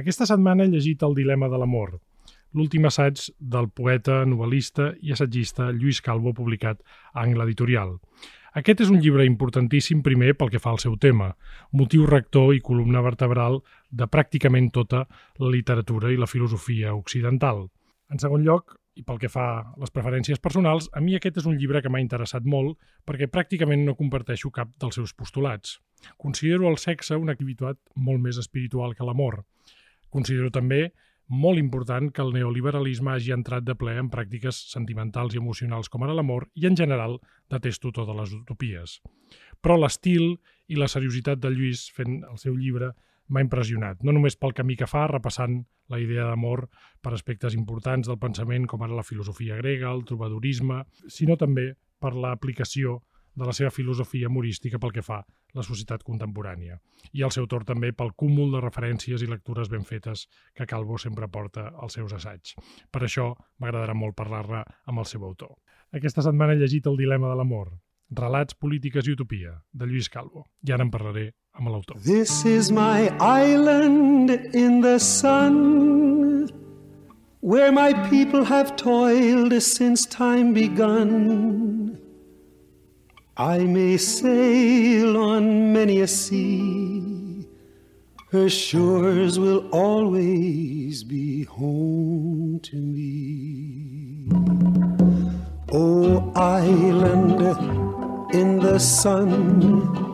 Aquesta setmana he llegit El dilema de l'amor, l'últim assaig del poeta, novel·lista i assagista Lluís Calvo publicat a Angle Editorial. Aquest és un llibre importantíssim primer pel que fa al seu tema, motiu rector i columna vertebral de pràcticament tota la literatura i la filosofia occidental. En segon lloc, i pel que fa a les preferències personals, a mi aquest és un llibre que m'ha interessat molt perquè pràcticament no comparteixo cap dels seus postulats. Considero el sexe una activitat molt més espiritual que l'amor. Considero també molt important que el neoliberalisme hagi entrat de ple en pràctiques sentimentals i emocionals com ara l'amor i, en general, detesto totes les utopies. Però l'estil i la seriositat de Lluís fent el seu llibre m'ha impressionat, no només pel camí que fa, repassant la idea d'amor per aspectes importants del pensament com ara la filosofia grega, el trobadorisme, sinó també per l'aplicació de la seva filosofia humorística pel que fa a la societat contemporània. I al seu torn també pel cúmul de referències i lectures ben fetes que Calvo sempre porta als seus assaigs. Per això m'agradarà molt parlar-ne amb el seu autor. Aquesta setmana he llegit El dilema de l'amor, Relats, polítiques i utopia, de Lluís Calvo. I ara en parlaré amb l'autor. This is my island in the sun Where my people have toiled since time begun I may sail on many a sea. Her shores will always be home to me. Oh, island in the sun,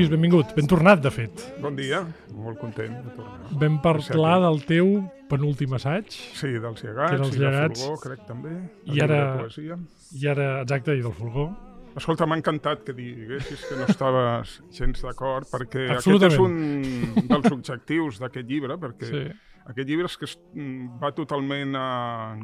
Lluís, benvingut. Ben tornat, de fet. Bon dia, molt content de tornar. Vam parlar del teu penúltim assaig. Sí, dels llegats, Que eren els i de llegats. Fulgor, crec també. I ara-. I ara, exacte, i del Fulgor. Escolta, m'ha encantat que diguessis que no estaves gens d'acord, perquè aquest és un dels objectius d'aquest llibre, perquè Sí. aquest llibre és que es, mm, va totalment a,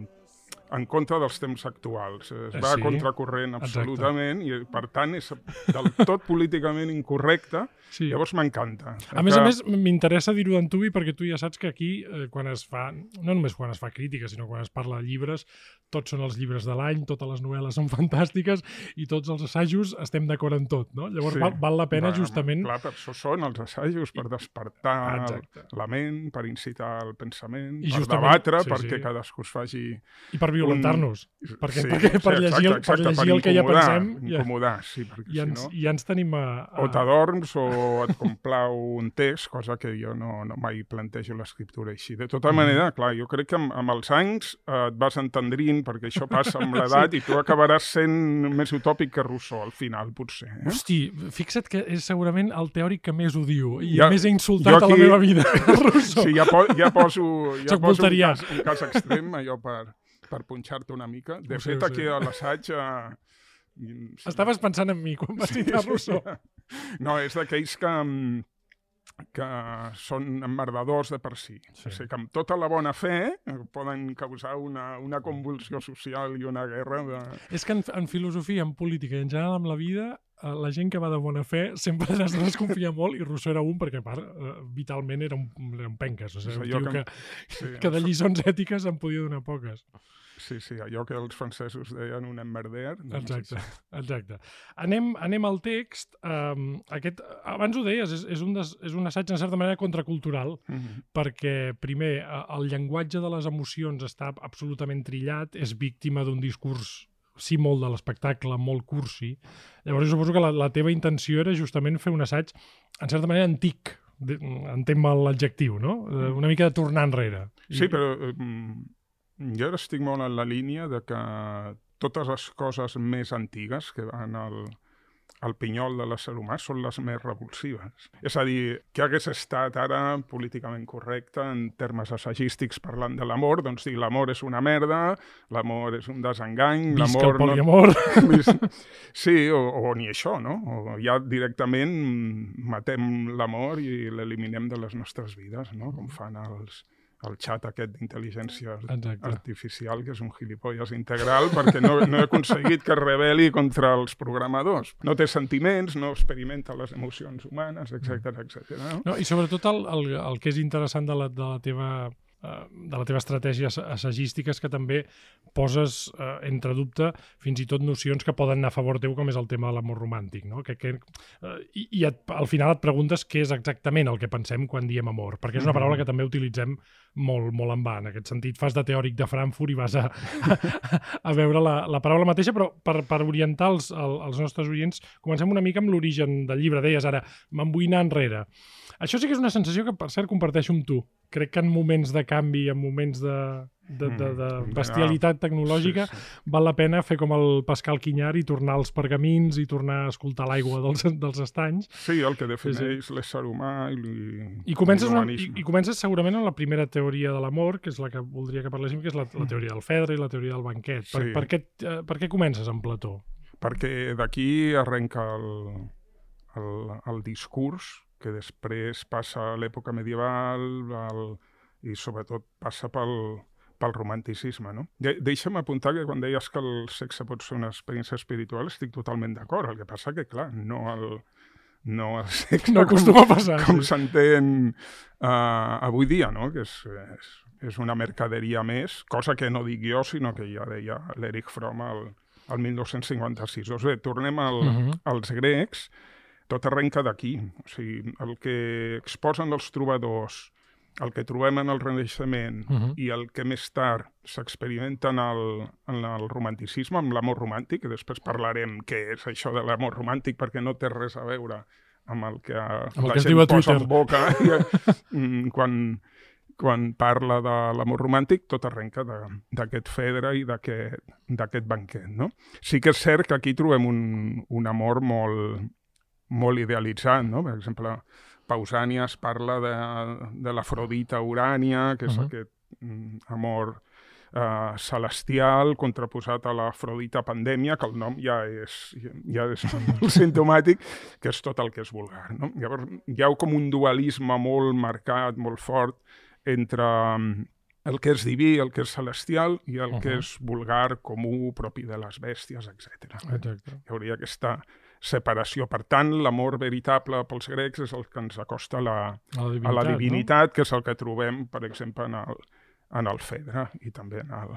en contra dels temps actuals. Es Eh, va sí. a contracorrent Exacte. absolutament i, per tant, és del tot políticament incorrecte. sí. Llavors m'encanta. A més a Que- més, m'interessa dir-ho d'antuvi perquè tu ja saps que aquí, eh, quan es fa, no només quan es fa crítica, sinó quan es parla de llibres, tots són els llibres de l'any, totes les novel·les són fantàstiques i tots els assajos estem d'acord en tot, no? Llavors Sí. val, val la pena Bueno, justament... Clar, per això són els assajos, per despertar Exacte. la ment, per incitar el pensament, I per justament- debatre, sí, perquè sí. cadascú es faci... I per violentar-nos. Perquè, Sí, perquè per sí, llegir, el, exacte, per exacte, llegir el que ja incomodar, pensem ja, Incomodar, sí, perquè ja, ens, si no... ja ens tenim a... a... O t'adorms o et complau un text, cosa que jo no, no mai plantejo l'escriptura així. De tota Mm. manera, clar, jo crec que amb, amb els anys eh, et vas entendrint, perquè això passa amb l'edat, i tu acabaràs sent més utòpic que Rousseau, al final, potser. Eh? Hosti, fixa't que és segurament el teòric que més odio i Ja- més he insultat jo a la aquí- meva vida, Rousseau. Sí, ja, po ja poso, ja Soc poso un, cas, un cas extrem, allò per, per punxar-te una mica. De Ho sé, fet, ho aquí sé. a l'assaig... Eh, sí. Estaves pensant en mi quan vas citar Rousseau. No, és d'aquells que, mm, que són emmerdadors de per si. Sí. Sí. O sigui, que amb tota la bona fe eh, poden causar una, una convulsió social i una guerra de... És que en, en filosofia, en política i en general amb la vida, eh, la gent que va de bona fe sempre es desconfia molt i Rousseau era un perquè, a part, vitalment era un, era un penques. O sigui, un tio que, que- Sí, que de lliçons ètiques en podia donar poques. Sí, sí, allò que els francesos deien un emmerder. Doncs Exacte, exacte. Anem, anem al text. Um, aquest, abans ho deies, és, és, un des, és un assaig, en certa manera, contracultural, Mm -hmm. perquè, primer, el llenguatge de les emocions està absolutament trillat, és víctima d'un discurs sí molt de l'espectacle, molt cursi. Llavors jo suposo que la, la teva intenció era justament fer un assaig, en certa manera, antic, entenc mal l'adjectiu, no? Eh, Una mica de tornar enrere. Sí, però eh, mm, jo ara estic molt en la línia de que totes les coses més antigues que van al, al pinyol de l'ésser humà són les més revulsives. És a dir, que hagués estat ara políticament correcte en termes assagístics parlant de l'amor, doncs dir l'amor és una merda, l'amor és un desengany, Visca el l'amor no... poliamor. Sí, o, o ni això, no? O ja directament matem l'amor i l'eliminem de les nostres vides, no? Com fan els, el xat aquest d'intel·ligència artificial, que és un gilipolles integral, perquè no, no he aconseguit que es rebel·li contra els programadors. No té sentiments, no experimenta les emocions humanes, etc etc. no? No, I sobretot el, el, el que és interessant de la, de la teva de la teva estratègia ass- assagística és que també poses eh, entre dubte fins i tot nocions que poden anar a favor teu, com és el tema de l'amor romàntic, no? Que, que, eh, I i et, al final et preguntes què és exactament el que pensem quan diem amor, perquè és una paraula que també utilitzem molt, molt en va. En aquest sentit, fas de teòric de Frankfurt i vas a, a, a veure la, la paraula mateixa, però per, per orientar els, el, els nostres oients, comencem una mica amb l'origen del llibre. Deies ara, me'n vull anar enrere. Això sí que és una sensació que, per cert, comparteixo amb tu. Crec que en moments de canvi, en moments de, de, de, de Mm, bestialitat tecnològica, Sí, sí. val la pena fer com el Pascal Quinyar i tornar als pergamins i tornar a escoltar l'aigua dels, dels estanys. Sí, el que defineix l'ésser humà i, I comences, una, i, l'humanisme. I comences segurament amb la primera teoria de l'amor, que és la que voldria que parléssim, que és la, la teoria del Fedre i la teoria del banquet. Per, Mm. Sí. per, què, eh, per què comences amb Plató? perquè d'aquí arrenca el, el, el discurs que després passa a l'època medieval el, i sobretot passa pel, pel romanticisme. No? De, deixa'm apuntar que quan deies que el sexe pot ser una experiència espiritual estic totalment d'acord. El que passa que, clar, no el, no el sexe No acostuma a passar. com sí. s'entén uh, avui dia, no? que és, és, és una mercaderia més, cosa que no dic jo, sinó que ja deia l'Eric Fromm al, al 1956. Doncs bé, tornem al, uh Mhm. -huh. als grecs, tot arrenca d'aquí. O sigui, el que exposen els trobadors, el que trobem en el Renaixement Mhm. i el que més tard s'experimenta en, el, en el romanticisme, amb l'amor romàntic, que després parlarem què és això de l'amor romàntic, perquè no té res a veure amb el que el la que es gent posa Twitter. en boca mm, quan, quan parla de l'amor romàntic, tot arrenca d'aquest Fedre i d'aquest banquet. No? Sí que és cert que aquí trobem un, un amor molt, molt idealitzat. No? Per exemple, Pausànies parla de, de l'Afrodita Urània, que és Mhm. aquest mm, amor eh, celestial contraposat a l'Afrodita Pandèmia, que el nom ja és, ja és molt sintomàtic, que és tot el que és vulgar. No? Llavors, hi ha com un dualisme molt marcat, molt fort, entre mm, el que és diví, el que és celestial, i el uh -huh. que és vulgar, comú, propi de les bèsties, etc. Exacte. Hi hauria aquesta separació. Per tant, l'amor veritable pels grecs és el que ens acosta a la, A la divinitat, a la no? divinitat, que és el que trobem, per exemple, en el, en el Fedre i també en el,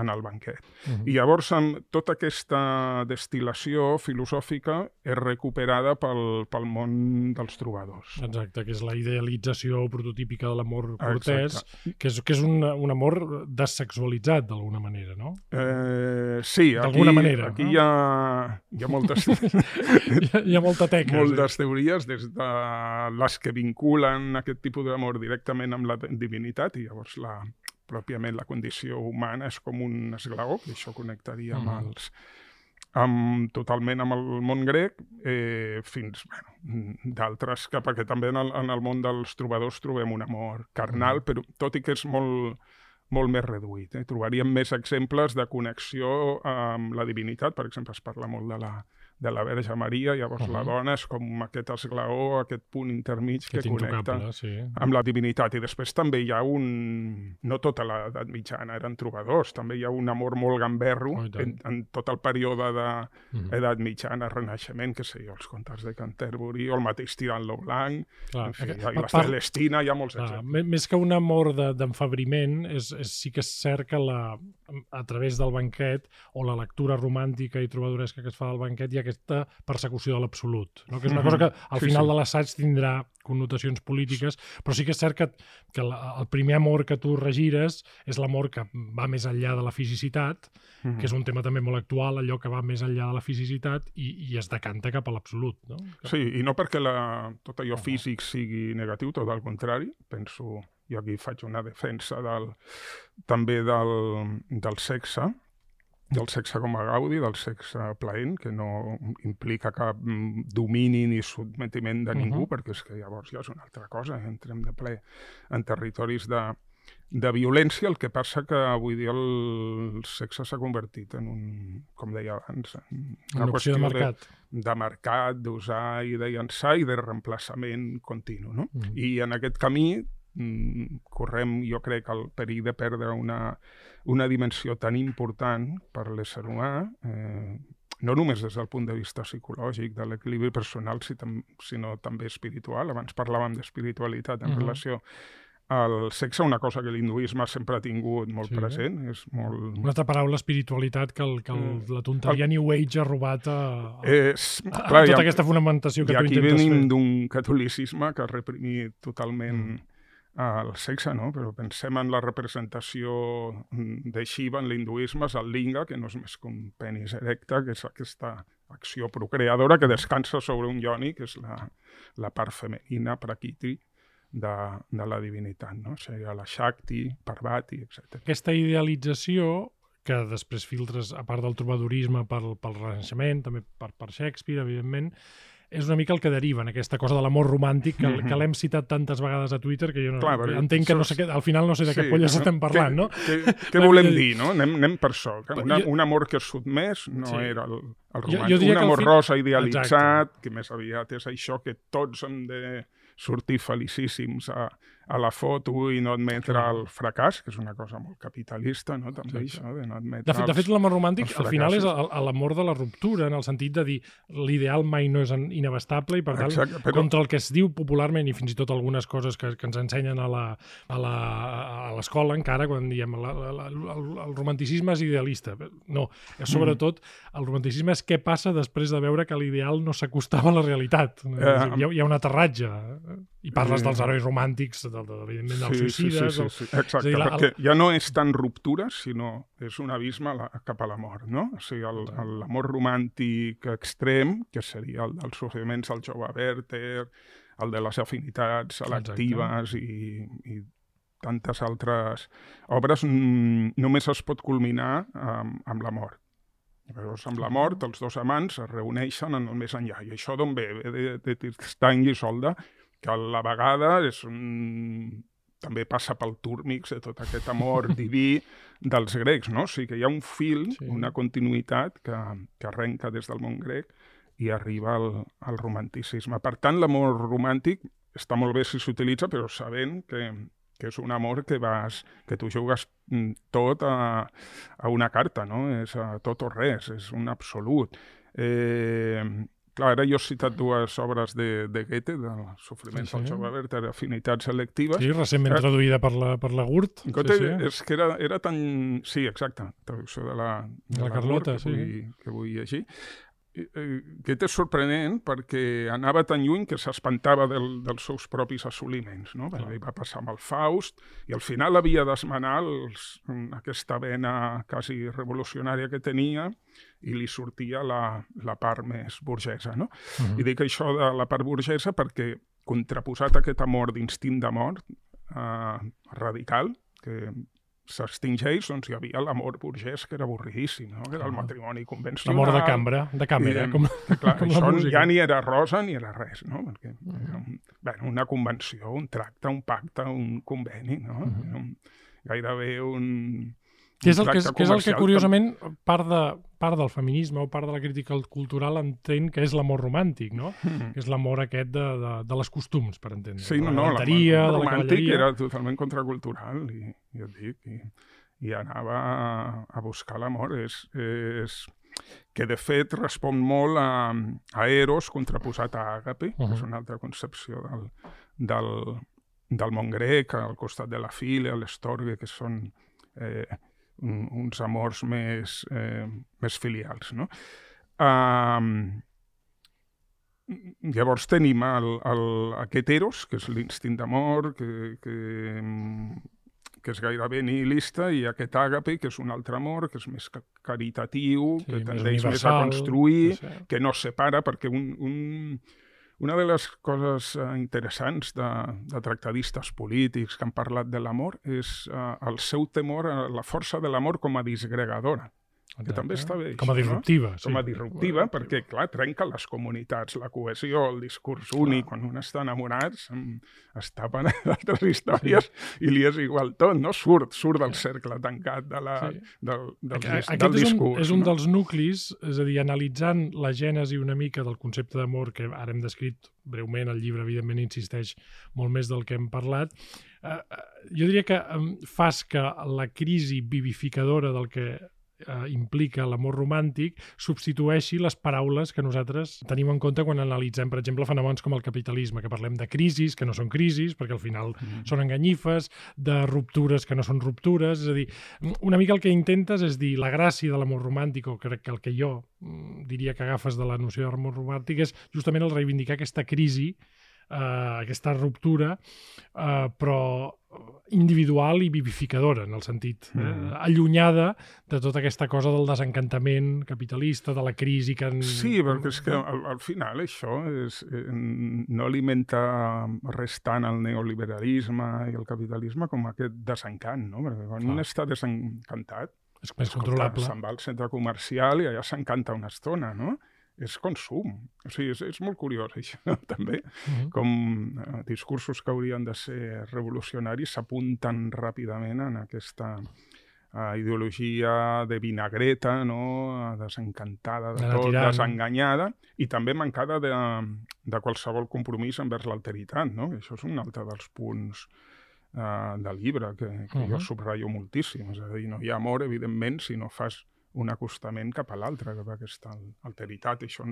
en el banquet. Mhm. I llavors, amb tota aquesta destil·lació filosòfica és recuperada pel, pel món dels trobadors. Exacte, que és la idealització prototípica de l'amor cortès, que és, que és un, un amor dessexualitzat, d'alguna manera, no? Eh, sí, aquí, manera, aquí no? hi, ha, hi ha moltes, hi, ha, hi ha molta teca. moltes teories, des de les que vinculen aquest tipus d'amor directament amb la divinitat i llavors la, pròpiament la condició humana és com un esglaó, que això connectaria amb els amb, totalment amb el món grec, eh, fins bueno, d'altres, que perquè també en el, en el món dels trobadors trobem un amor carnal, però tot i que és molt, molt més reduït. Eh? Trobaríem més exemples de connexió amb la divinitat, per exemple, es parla molt de la, de la Verge Maria, llavors uh -huh. la dona és com aquest esglaó, aquest punt intermig que que, connecta sí. amb la divinitat. I després també hi ha un... No tota l'edat mitjana eren trobadors, també hi ha un amor molt gamberro Oh, en, en tot el període d'edat mitjana, renaixement, que sé jo, els contes de Canterbury, o el mateix Tirant lo Blanc, Clar, en fi, aquest- i la Celestina, hi ha molts Clar, exemples. mé- més que un amor de- d'enfabriment, és, és, sí que és cert que la, a través del banquet o la lectura romàntica i trobadoresca que es fa del banquet hi ha aquesta persecució de l'absolut, no? que és una Mhm. cosa que al final sí. de l'assaig tindrà connotacions polítiques, però sí que és cert que, que el primer amor que tu regires és l'amor que va més enllà de la fisicitat, Mhm. que és un tema també molt actual, allò que va més enllà de la fisicitat i, i es decanta cap a l'absolut. No? Sí, i no perquè la, tot allò físic sigui negatiu, tot al contrari. Penso, jo aquí faig una defensa del, també del, del sexe, del sexe com a gaudi, del sexe plaent, que no implica cap mm, domini ni sotmetiment de ningú, Mhm. perquè és que llavors ja és una altra cosa, entrem de ple en territoris de, de violència, el que passa que avui dia el sexe s'ha convertit en un, com deia abans, en Una opció de mercat. de mercat, d'usar i de llançar i de reemplaçament continu. No? Mhm. I en aquest camí correm, jo crec, el perill de perdre una, una dimensió tan important per l'ésser humà, eh, no només des del punt de vista psicològic, de l'equilibri personal, sinó també espiritual. Abans parlàvem d'espiritualitat en uh -huh. relació el sexe, una cosa que l'hinduisme sempre ha tingut molt sí. present, és molt... Una altra paraula, espiritualitat, que, el, que el, mm. la tonteria el... New Age ha robat a, a, és, clar, a tota ha, aquesta fonamentació que tu intentes fer. I aquí venim d'un catolicisme que ha reprimit totalment mm el sexe, no? però pensem en la representació de Shiva en l'hinduisme, és el linga, que no és més que un penis erecte, que és aquesta acció procreadora que descansa sobre un yoni, que és la, la part femenina, prakriti, de, de la divinitat, no? Seria la Shakti, Parvati, etc. Aquesta idealització que després filtres, a part del trobadorisme, pel, pel Renaixement, també per, per Shakespeare, evidentment, és una mica el que deriva en aquesta cosa de l'amor romàntic que, mm -hmm. que l'hem citat tantes vegades a Twitter que jo no, Clar, entenc que no sé al final no sé de què sí, polles no? estem parlant, no? Què, què volem dir, no? Anem, anem per això. Que una, jo, un amor que és sotmès no sí. era el, el romàntic. Jo, jo un amor fi... rosa idealitzat, Exacte. que més aviat és això que tots hem de sortir felicíssims a, a la foto i no admetre el fracàs, que és una cosa molt capitalista, no? també sí, això, de no admetre De fet, els, de fet l'amor romàntic al final és l'amor de la ruptura, en el sentit de dir l'ideal mai no és inabastable i per tant, Exacte, però... contra el que es diu popularment i fins i tot algunes coses que, que ens ensenyen a l'escola encara, quan diem la, la, la, el, el romanticisme és idealista. No, és sobretot el romanticisme és què passa després de veure que l'ideal no s'acostava a la realitat. Eh, hi, ha, hi ha un aterratge. I parles dels herois romàntics, de, de, evidentment dels sí, suïcides... Sí, sí, sí, sí. Exacte, dir, perquè el... ja no és tan ruptura, sinó és un abisme la, cap a la mort, no? O sigui, l'amor romàntic extrem, que seria el dels sofriments al jove Werther, el de les afinitats selectives i, i tantes altres obres, només es pot culminar amb, amb la mort. Llavors, amb la mort, els dos amants es reuneixen en el més enllà. I això d'on ve? Ve de, de Tristany i Isolda, que a la vegada és un... també passa pel túrmix de tot aquest amor diví dels grecs, no? O sigui que hi ha un fil, sí. una continuïtat que, que arrenca des del món grec i arriba al, al romanticisme. Per tant, l'amor romàntic està molt bé si s'utilitza, però sabent que, que és un amor que vas, que tu jugues mm, tot a, a una carta, no? És a tot o res, és un absolut. Eh, Clar, ara jo he citat dues obres de, de Goethe, de Sofriments sí, sí. del jove Werther, Afinitats selectives. Sí, recentment eh, traduïda per la, per la Gurt. Goethe sí, sí. és que era, era tan... Sí, exacte, traducció de la, de, de la, la Carlota, Gurt, que, sí. vull, que vull llegir. Goethe és sorprenent perquè anava tan lluny que s'espantava del, dels seus propis assoliments. No? Clar. Va passar amb el Faust i al final havia d'esmenar aquesta vena quasi revolucionària que tenia i li sortia la, la part més burgesa. No? Uh -huh. I dic això de la part burgesa perquè contraposat a aquest amor d'instint de mort eh, radical, que s'extingeix, doncs hi havia l'amor burgès, que era avorridíssim, no? que era el matrimoni convencional. L'amor de cambra, de càmera, com, clar, com això ja ni era rosa ni era res, no? Perquè era un, bueno, una convenció, un tracte, un pacte, un conveni, no? Uh -huh. un, gairebé un, que és, el que, és, que és el que, curiosament, part, de, part del feminisme o part de la crítica cultural entén que és l'amor romàntic, no? Mm. Que és l'amor aquest de, de, de les costums, per entendre. Sí, no, no, l'amor romàntic era totalment contracultural, i, i et dic, i, i anava a, a buscar l'amor. És, és que, de fet, respon molt a, a Eros contraposat a Àgape, uh -huh. que és una altra concepció del, del, del món grec, al costat de la fila, l'estorgue, que són... Eh, uns amors més, eh, més filials. No? Um, llavors tenim el, el, aquest eros, que és l'instint d'amor, que, que, que és gairebé nihilista, i aquest àgape, que és un altre amor, que és més caritatiu, sí, que tendeix més, més a construir, que no separa, perquè un, un, una de les coses uh, interessants de, de tractadistes polítics que han parlat de l'amor és uh, el seu temor a la força de l'amor com a disgregadora. Que també està bé. Com a disruptiva. No? Com a sí. disruptiva, perquè, clar, trenca les comunitats, la cohesió, el discurs únic, quan un està enamorat, em- es tapen d'altres històries i li és igual tot, no? Surt, surt del cercle tancat de la, Sí. del, del, Aquest del és un, discurs. és un no? dels nuclis, és a dir, analitzant la gènesi una mica del concepte d'amor que ara hem descrit breument, el llibre evidentment insisteix molt més del que hem parlat, eh, eh, jo diria que fas que la crisi vivificadora del que eh, implica l'amor romàntic substitueixi les paraules que nosaltres tenim en compte quan analitzem, per exemple, fenòmens com el capitalisme, que parlem de crisis, que no són crisis, perquè al final Mm. són enganyifes, de ruptures que no són ruptures, és a dir, una mica el que intentes és dir la gràcia de l'amor romàntic, o crec que el que jo mm, diria que agafes de la noció d'amor romàntic és justament el reivindicar aquesta crisi, eh, aquesta ruptura, eh, però individual i vivificadora, en el sentit eh, Mm. allunyada de tota aquesta cosa del desencantament capitalista, de la crisi que... En... Sí, perquè és que al, al final això és, eh, no alimenta res tant el neoliberalisme i el capitalisme com aquest desencant, no? Perquè quan Clar. un està desencantat, És més controlable. se'n va al centre comercial i allà s'encanta una estona, no? És consum. O sigui, és, és molt curiós, això, també. Mhm. Com eh, discursos que haurien de ser revolucionaris s'apunten ràpidament en aquesta eh, ideologia de vinagreta, no? desencantada de tot, tirant. desenganyada, i també mancada de, de qualsevol compromís envers l'alteritat. No? Això és un altre dels punts eh, del llibre que, que uh -huh. jo Mhm. subratllo moltíssim. És a dir, no hi ha amor, evidentment, si no fas un acostament cap a l'altre, cap a aquesta al- alteritat. Això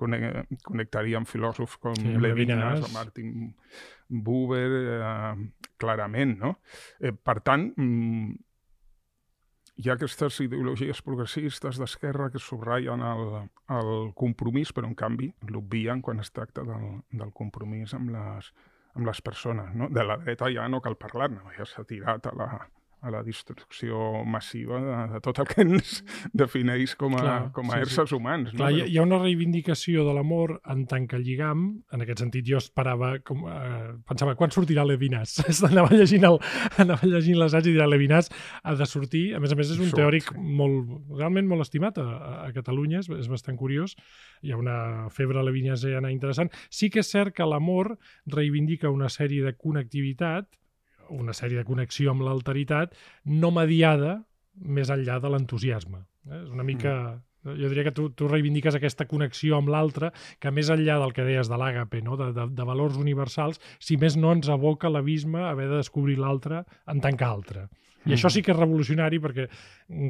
connectaria amb filòsofs com Sí, Levinas. o Martin Buber, eh, clarament, no? Eh, per tant, mm, hi ha aquestes ideologies progressistes d'esquerra que subratllen el, el compromís, però en canvi l'obvien quan es tracta del, del compromís amb les, amb les persones. No? De la dreta ja no cal parlar-ne, ja s'ha tirat a la, a la destrucció massiva de, de tot el que ens defineix com a, Clar, com sí, a sí. éssers humans. Clar, no? hi, hi ha una reivindicació de l'amor en tant que lligam. En aquest sentit, jo esperava, com, eh, pensava, quan sortirà Levinas? anava llegint, el, anava llegint l'assaig i dirà Levinas ha de sortir. A més a més, és un Surt, teòric sí. molt, realment molt estimat a, a- a Catalunya, és, és bastant curiós. Hi ha una febre levinasiana interessant. Sí que és cert que l'amor reivindica una sèrie de connectivitat, una sèrie de connexió amb l'alteritat, no mediada més enllà de l'entusiasme. Eh? És una mica... Jo diria que tu, tu reivindiques aquesta connexió amb l'altre, que més enllà del que deies de l'àgape, no? de, de, de valors universals, si més no ens aboca l'abisme haver de descobrir l'altre en tant que altre. I això sí que és revolucionari perquè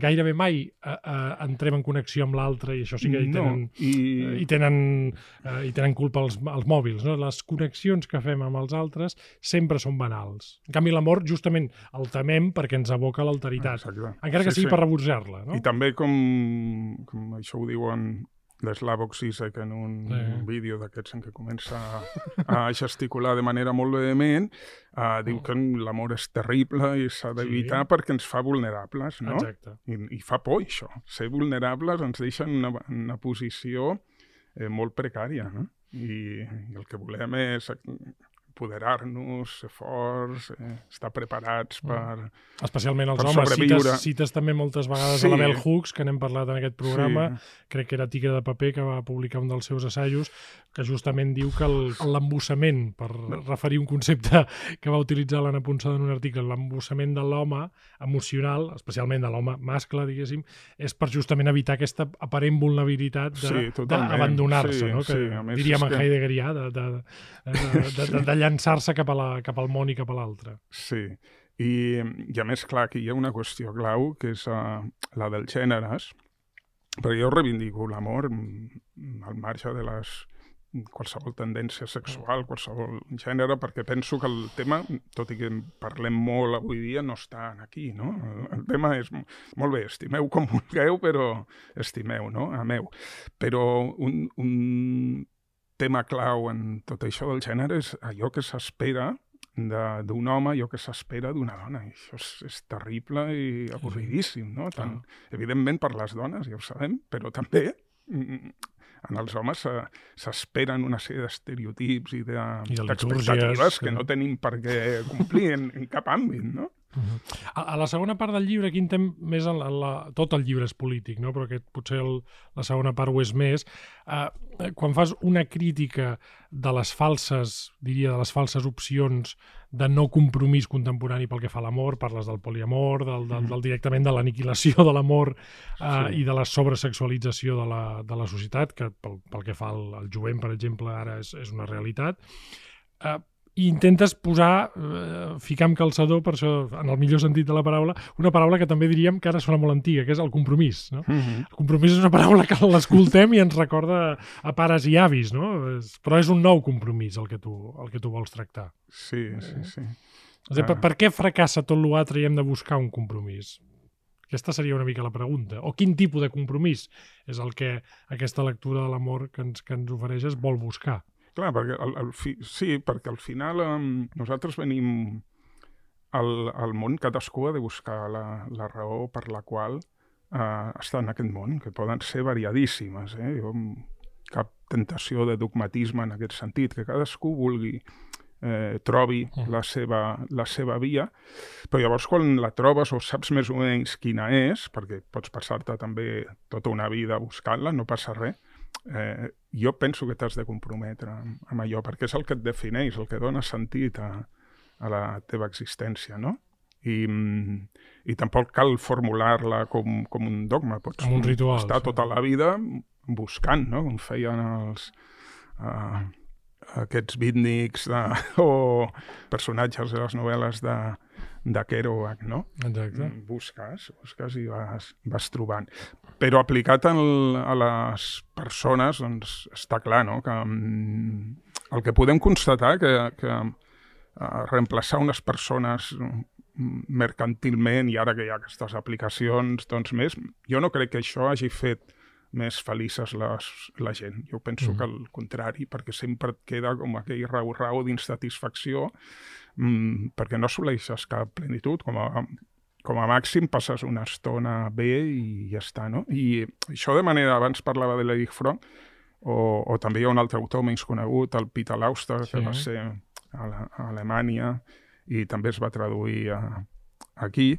gairebé mai eh, eh, entrem en connexió amb l'altre i això sí que hi tenen, no, i... eh, hi tenen, eh, hi tenen culpa els, els mòbils. No? Les connexions que fem amb els altres sempre són banals. En canvi, l'amor justament el temem perquè ens aboca l'alteritat. Encara que Sí, sigui sí. per rebutjar-la. No? I també com, com això ho diuen l'Slavoj Zizek en un Sí. vídeo d'aquests en què comença a gesticular de manera molt vehement, uh, diu que l'amor és terrible i s'ha d'evitar. Sí. perquè ens fa vulnerables, no? Exacte. I, I fa por, això. Ser vulnerables ens deixa en una, una posició eh, molt precària, no? I, I el que volem és apoderar-nos, ser forts, eh, estar preparats per... Especialment els Per homes. sobreviure. Cites, cites també moltes vegades Sí. a la Bell Hooks, que n'hem parlat en aquest programa, Sí. crec que era Tigre de paper, que va publicar un dels seus assajos, que justament diu que l'embussament, per referir un concepte que va utilitzar l'Anna Ponsada en un article, l'embussament de l'home emocional, especialment de l'home mascle, diguéssim, és per justament evitar aquesta aparent vulnerabilitat Sí, de- d'abandonar-se, Sí, no? que sí, diríem en que- Heideggerià, de, de, de, de, de llançar-se cap, a la, cap al món i cap a l'altre. Sí, i, i a més, clar, aquí hi ha una qüestió clau, que és uh, la dels gèneres, perquè jo reivindico l'amor mm, al marge de les qualsevol tendència sexual, qualsevol gènere, perquè penso que el tema, tot i que parlem molt avui dia, no està aquí, no? El tema és, molt bé, estimeu com vulgueu, però estimeu, no? Ameu. Però un, un tema clau en tot això del gènere és allò que s'espera de- d'un home, allò que s'espera d'una dona. I això és, és terrible i avorridíssim, no? Tant, evidentment per les dones, ja ho sabem, però també mm, en els homes se- s'esperen una sèrie d'estereotips i de- I de d'expectatives que que- no tenim per què complir en, en cap àmbit, no? Uh -huh. a, a la segona part del llibre, aquí intentem més en la, en la, tot el llibre és polític, no? però aquest potser el, la segona part ho és més. Uh, quan fas una crítica de les falses, diria, de les falses opcions de no compromís contemporani pel que fa a l'amor, parles del poliamor, del, del, del directament de l'aniquilació de l'amor uh, sí. i de la sobresexualització de la, de la societat, que pel, pel que fa al, al jovent, per exemple, ara és, és una realitat. Uh, i intentes posar, eh, ficar amb calçador, per això, en el millor sentit de la paraula, una paraula que també diríem que ara sona molt antiga, que és el compromís. No? Mm -hmm. El compromís és una paraula que l'escoltem i ens recorda a pares i avis, no? Però és un nou compromís el que tu, el que tu vols tractar. Sí, sí, sí. És dir, per, per què fracassa tot l'altre i hem de buscar un compromís? Aquesta seria una mica la pregunta. O quin tipus de compromís és el que aquesta lectura de l'amor que ens, que ens ofereixes vol buscar? Clar, perquè al, al fi, sí, perquè al final um, nosaltres venim al, al món, cadascú ha de buscar la, la raó per la qual uh, està en aquest món, que poden ser variadíssimes. Eh? Jo, cap tentació de dogmatisme en aquest sentit, que cadascú vulgui eh, trobi mm. la, seva, la seva via, però llavors quan la trobes o saps més o menys quina és, perquè pots passar-te també tota una vida buscant-la, no passa res, eh, jo penso que t'has de comprometre amb, amb allò, perquè és el que et defineix, el que dona sentit a, a la teva existència, no? I, i tampoc cal formular-la com, com un dogma, pots com un ritual, estar tota la vida buscant, no? com feien els, uh, aquests beatniks de, o personatges de les novel·les de, de Kerouac, no? Exacte. Busques, busques i vas, vas trobant. Però aplicat en, a les persones, doncs està clar, no?, que um, el que podem constatar que, que uh, reemplaçar unes persones mercantilment i ara que hi ha aquestes aplicacions, doncs més, jo no crec que això hagi fet més felices les, la gent. Jo penso mm. que al contrari, perquè sempre et queda com aquell rau-rau d'insatisfacció, mm, perquè no assoleixes cap plenitud, com a, com a màxim passes una estona bé i ja està, no? I això de manera, abans parlava de l'Erich Fromm, o, o també hi ha un altre autor menys conegut, el Peter Lauster, sí. que va ser a, la, a Alemanya i també es va traduir a, aquí,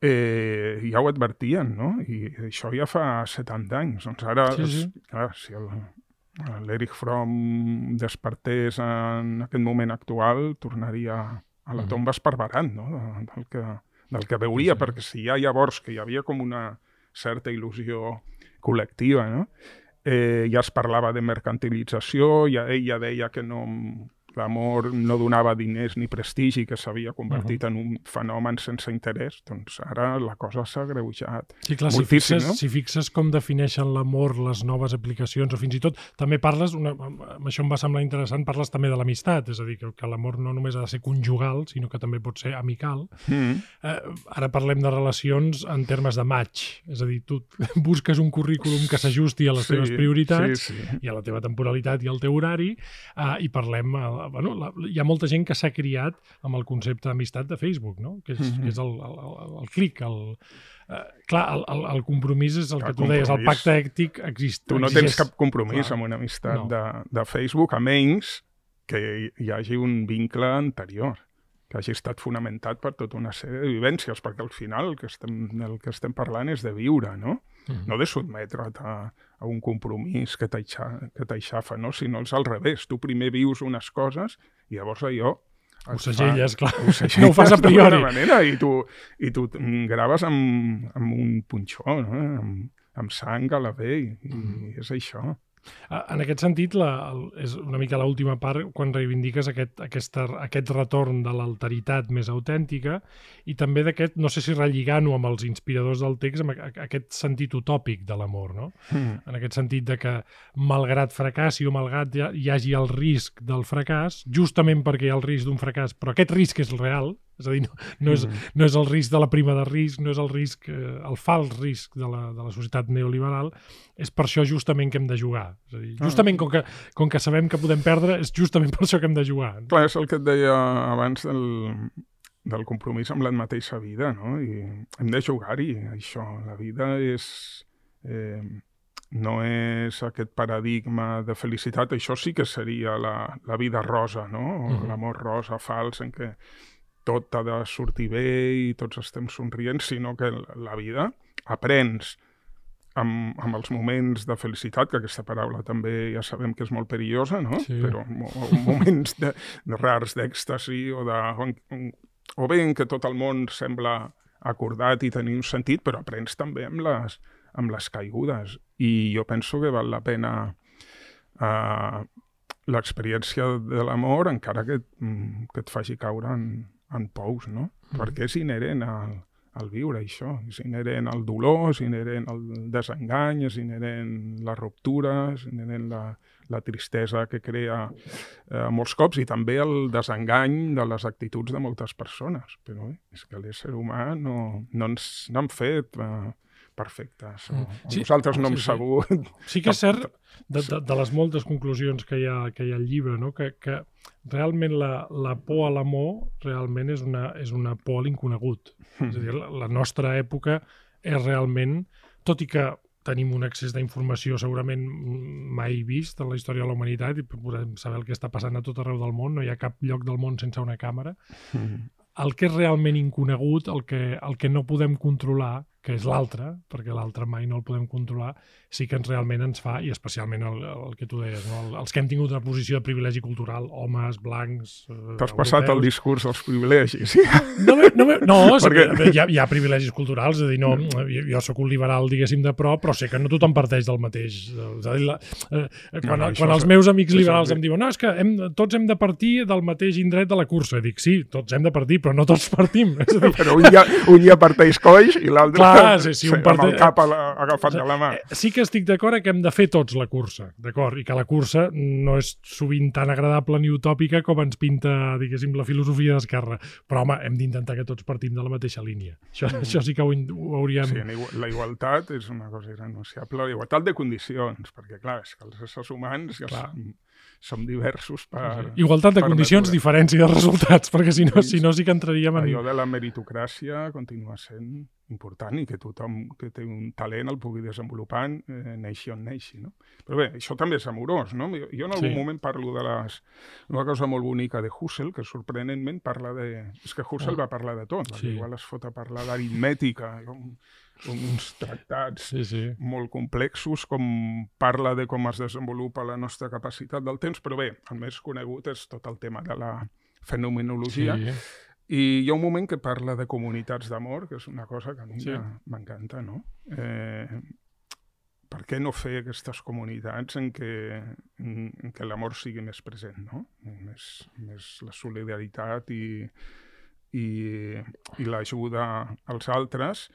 eh, ja ho advertien, no? I això ja fa 70 anys. Doncs ara, sí, sí. Clar, si l'Erich Fromm despertés en aquest moment actual, tornaria a la tomba esparverant, no? Del que, del que veuria, sí, sí. perquè si ja llavors que hi havia com una certa il·lusió col·lectiva, no? Eh, ja es parlava de mercantilització, ja ella deia que no, l'amor no donava diners ni prestigi, que s'havia convertit uh -huh. en un fenomen sense interès, doncs ara la cosa s'ha greujat sí, clar, moltíssim, si fixes, no? Si fixes com defineixen l'amor les noves aplicacions, o fins i tot també parles, una, amb això em va semblar interessant, parles també de l'amistat, és a dir, que, que l'amor no només ha de ser conjugal, sinó que també pot ser amical. Mm -hmm. eh, ara parlem de relacions en termes de match, és a dir, tu busques un currículum que s'ajusti a les sí, teves prioritats sí, sí. i a la teva temporalitat i al teu horari, eh, i parlem bueno, la, hi ha molta gent que s'ha criat amb el concepte d'amistat de Facebook, no? que és, mm -hmm. que és el, el, el, el clic, el, Uh, clar, el, el, el compromís és el clar, que tu deies, el pacte èctic exist, Tu no tens cap compromís clar. amb una amistat no. de, de Facebook, a menys que hi hagi un vincle anterior que hagi estat fonamentat per tota una sèrie de vivències, perquè al final el que estem, el que estem parlant és de viure, no? Mm. No de sotmetre't a, a un compromís que t'aixafa, no? sinó és al revés. Tu primer vius unes coses i llavors allò ho segelles, clar. Ho segelles no ho fas a priori. manera i tu, i tu graves amb, amb un punxó, no? amb, amb sang a la vell, i mm. és això. En aquest sentit, la, el, és una mica l'última part quan reivindiques aquest, aquesta, aquest retorn de l'alteritat més autèntica i també d'aquest, no sé si relligant-ho amb els inspiradors del text, amb aquest sentit utòpic de l'amor, no? Mm. En aquest sentit de que, malgrat fracassi o malgrat hi, hi hagi el risc del fracàs, justament perquè hi ha el risc d'un fracàs, però aquest risc és real, és a dir, no, no, és, mm. no és el risc de la prima de risc, no és el risc, eh, el fals risc de la, de la societat neoliberal, és per això justament que hem de jugar. És a dir, ah. justament com que, com que sabem que podem perdre, és justament per això que hem de jugar. Clar, és el que et deia abans del, del compromís amb la mateixa vida, no? I hem de jugar-hi, això. La vida és... Eh, no és aquest paradigma de felicitat, això sí que seria la, la vida rosa, no? O mm -hmm. l'amor rosa fals en què tot ha de sortir bé i tots estem somrient, sinó que la vida aprens amb, amb els moments de felicitat, que aquesta paraula també ja sabem que és molt perillosa, no? Sí. Però mo moments de, de rars d'èxtasi o, de, o bé en què tot el món sembla acordat i tenir un sentit, però aprens també amb les, amb les caigudes. I jo penso que val la pena uh, l'experiència de l'amor, encara que, mm, que et faci caure en, en pous, no? Mm. Perquè és inherent al, al viure això. És inherent al dolor, és inherent al desengany, és inherent la ruptura, és inherent la, la tristesa que crea eh, molts cops i també el desengany de les actituds de moltes persones. Però eh, és que l'ésser humà no, no ens no fet eh, perfectes. O, mm. sí, nosaltres no hem sí, sabut... Sí que és cert, de, de, de les moltes conclusions que hi ha, que hi ha al llibre, no? que, que realment la, la por a l'amor realment és una, és una por a l'inconegut. Mm. És a dir, la, la nostra època és realment, tot i que tenim un accés d'informació segurament mai vist en la història de la humanitat i podem saber el que està passant a tot arreu del món, no hi ha cap lloc del món sense una càmera. Mm. El que és realment inconegut, el que, el que no podem controlar, que és l'altre, perquè l'altre mai no el podem controlar, sí que ens realment ens fa, i especialment el, el que tu deies, no? el, els que hem tingut una posició de privilegi cultural, homes, blancs... Eh, T'has passat el discurs dels privilegis. Sí? No, no, no perquè... hi, ha, hi ha privilegis culturals, és a dir, no, jo, jo sóc un liberal, diguéssim, de pro, però sé que no tothom parteix del mateix. És a dir, la, eh, quan, no, no, quan els meus amics liberals em diuen no, és que hem, tots hem de partir del mateix indret de la cursa. Dic, sí, tots hem de partir, però no tots partim. És a dir... però un dia, un dia parteix coix i l'altre Clar, sí, sí, un part... amb el cap la, agafat de la mà. Eh, sí que estic d'acord que hem de fer tots la cursa, d'acord? I que la cursa no és sovint tan agradable ni utòpica com ens pinta, diguéssim, la filosofia d'esquerra. Però, home, hem d'intentar que tots partim de la mateixa línia. Això, mm. això sí que ho, ho hauríem... Sí, la igualtat és una cosa irrenunciable. La igualtat de condicions, perquè, clar, és que els éssers humans ja clar. Som diversos per... Sí. Igualtat de condicions, natura. diferència de resultats, perquè si no, si no sí que entraríem en... Allò de la meritocràcia continua sent important i que tothom que té un talent el pugui desenvolupar eh, neixi on neixi, no? Però bé, això també és amorós, no? Jo, jo en algun sí. moment parlo de les... Una cosa molt bonica de Husserl, que sorprenentment parla de... És que Husserl oh. va parlar de tot, sí. igual es fot a parlar d'aritmètica, uns tractats sí, sí. molt complexos, com parla de com es desenvolupa la nostra capacitat del temps, però bé, el més conegut és tot el tema de la fenomenologia. Sí. I hi ha un moment que parla de comunitats d'amor, que és una cosa que a mi sí. m'encanta, no? Eh, per què no fer aquestes comunitats en què, en, en què l'amor sigui més present, no? Més, més la solidaritat i, i, i l'ajuda als altres,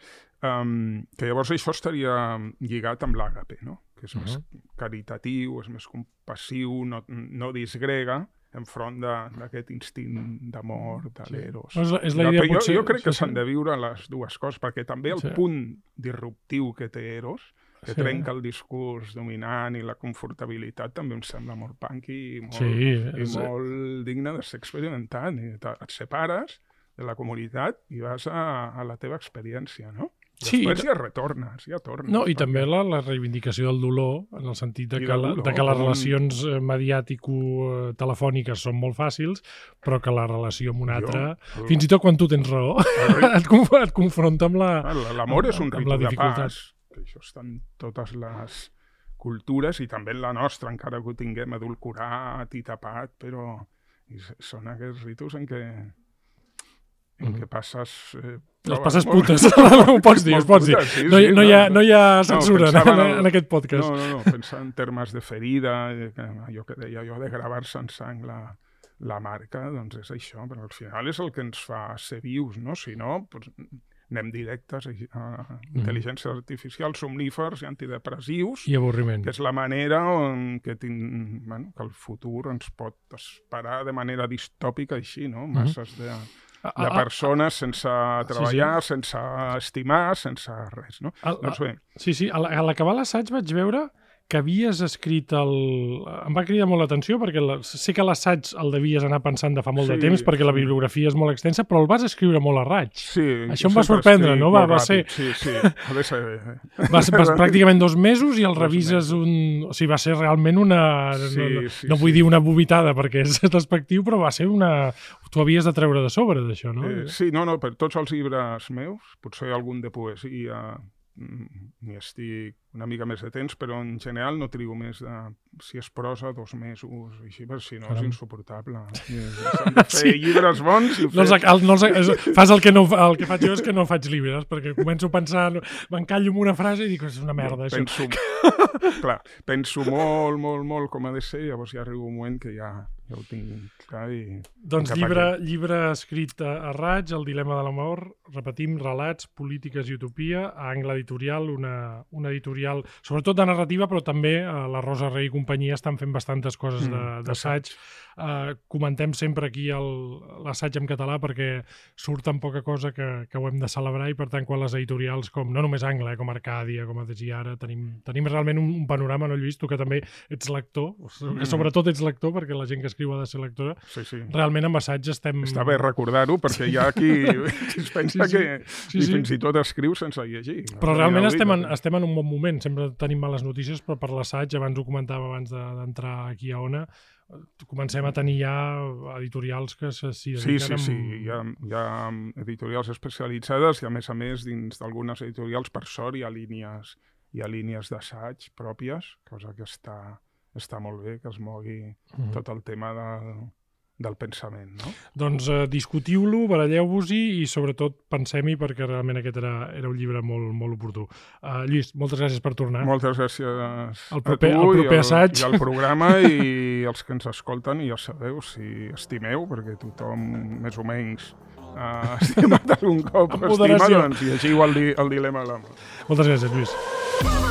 um, que llavors això estaria lligat amb l'àgape, no? que és uh -huh. més caritatiu, és més compassiu, no, no disgrega, enfront d'aquest instint d'amor, de l'eros. Sí. És la, és la idea, jo, potser... jo crec que s'han de viure les dues coses, perquè també el sí. punt disruptiu que té Eros, que sí. trenca el discurs dominant i la confortabilitat, també em sembla molt punk i molt, sí, i molt digne de ser experimentat. I et separes de la comunitat i vas a, a la teva experiència, no? Sí, Després ja retornes, ja tornes. No, i també la, la reivindicació del dolor, en el sentit de, que, la, de que les relacions eh, mediàtico-telefòniques són molt fàcils, però que la relació amb un altre, jo, fins i tot quan tu tens raó, et, et confronta amb la L'amor és un ritu de pas, que això està en totes les cultures i també en la nostra, encara que ho tinguem adulcorat i tapat, però són aquests ritus en què en què passes... Eh, les passes putes, ho pots dir, ho pots dir. Sí, no, sí, no, hi ha, no hi ha censura no, en, en, en aquest podcast. No, no, no, pensar en termes de ferida, allò que deia jo de gravar-se en sang la, la marca, doncs és això, però al final és el que ens fa ser vius, no? Si no, doncs, anem directes a, a mm. intel·ligències artificials, somnífers i antidepressius. I avorriment. Que és la manera on que, tin, bueno, que el futur ens pot esperar de manera distòpica així, no? Mm-hmm. Masses mm. de de persones sense treballar, sí, sí. sense estimar, sense res, no? El, doncs bé. Sí, sí, a l'acabar l'assaig vaig veure que havies escrit el... Em va cridar molt l'atenció perquè la... sé que l'assaig el devies anar pensant de fa molt Sí, de temps perquè la bibliografia és molt extensa, però el vas escriure molt a raig. Sí, Això em va sorprendre, no? Va- va ser- Sí, sí, ha de ser... Vas, vas pràcticament dos mesos i el Dos revises mesos. un... O sigui, va ser realment una... Sí, no, no, sí, no vull sí. dir una vomitada perquè és despectiu, però va ser una... Tu havies de treure de sobre d'això, no? Eh, sí, no, no, per tots els llibres meus, potser algun de poesia n'hi estic una mica més de temps, però en general no trigo més de, si és prosa, dos mesos, així, perquè si no és Caram. insuportable. I S'han de fer Sí. llibres bons i No els, fer... el, no els, és, fas el que, no, el que faig jo és que no faig llibres, perquè començo a pensar, m'encallo amb una frase i dic, és una merda, això. penso, clar, penso molt, molt, molt com ha de ser, llavors ja arriba un moment que ja, ja ho tinc clar i... Doncs llibre, llibre escrit a, a raig, El dilema de l'amor, repetim, relats, polítiques i utopia, a Angle Editorial, una, una editorial, sobretot de narrativa, però també eh, la Rosa Rey i companyia estan fent bastantes coses de- Mm, d'assaig. Eh, comentem sempre aquí l'assaig en català perquè surt tan poca cosa que, que ho hem de celebrar i per tant quan les editorials com, no només Angle, eh, com Arcàdia, com a ara, tenim, tenim realment un, un panorama, no Lluís? Tu que també ets lector, que Mm. sobretot ets lector perquè la gent que escriu ha de ser lectora, Sí, sí. realment amb assaig estem... Està bé recordar-ho perquè hi ha qui, es pensa Sí, sí. que Sí, sí. fins i tot escriu sense llegir. Però realment Inaudit, estem en, estem en un bon moment. Sempre tenim males notícies, però per l'assaig, abans ho comentàvem abans de- d'entrar aquí a Ona, comencem a tenir ja editorials que se- s'hi Sí, dediquen sí, sí. amb- Hi ha, hi ha editorials especialitzades i, a més a més, dins d'algunes editorials, per sort, hi ha línies, hi ha línies d'assaig pròpies, cosa que està, està molt bé, que es mogui Mhm. tot el tema del, del pensament, no? Doncs eh, discutiu-lo, baralleu-vos-hi i sobretot pensem-hi perquè realment aquest era, era un llibre molt, molt oportú. Uh, Lluís, moltes gràcies per tornar. Moltes gràcies El proper- a tu el proper i, assaig. i al programa i els que ens escolten, i ja sabeu, si estimeu, perquè tothom més o menys uh, estima algun cop Amb estima, moderació. doncs llegiu el, di el dilema de l'amor. Moltes gràcies, Lluís.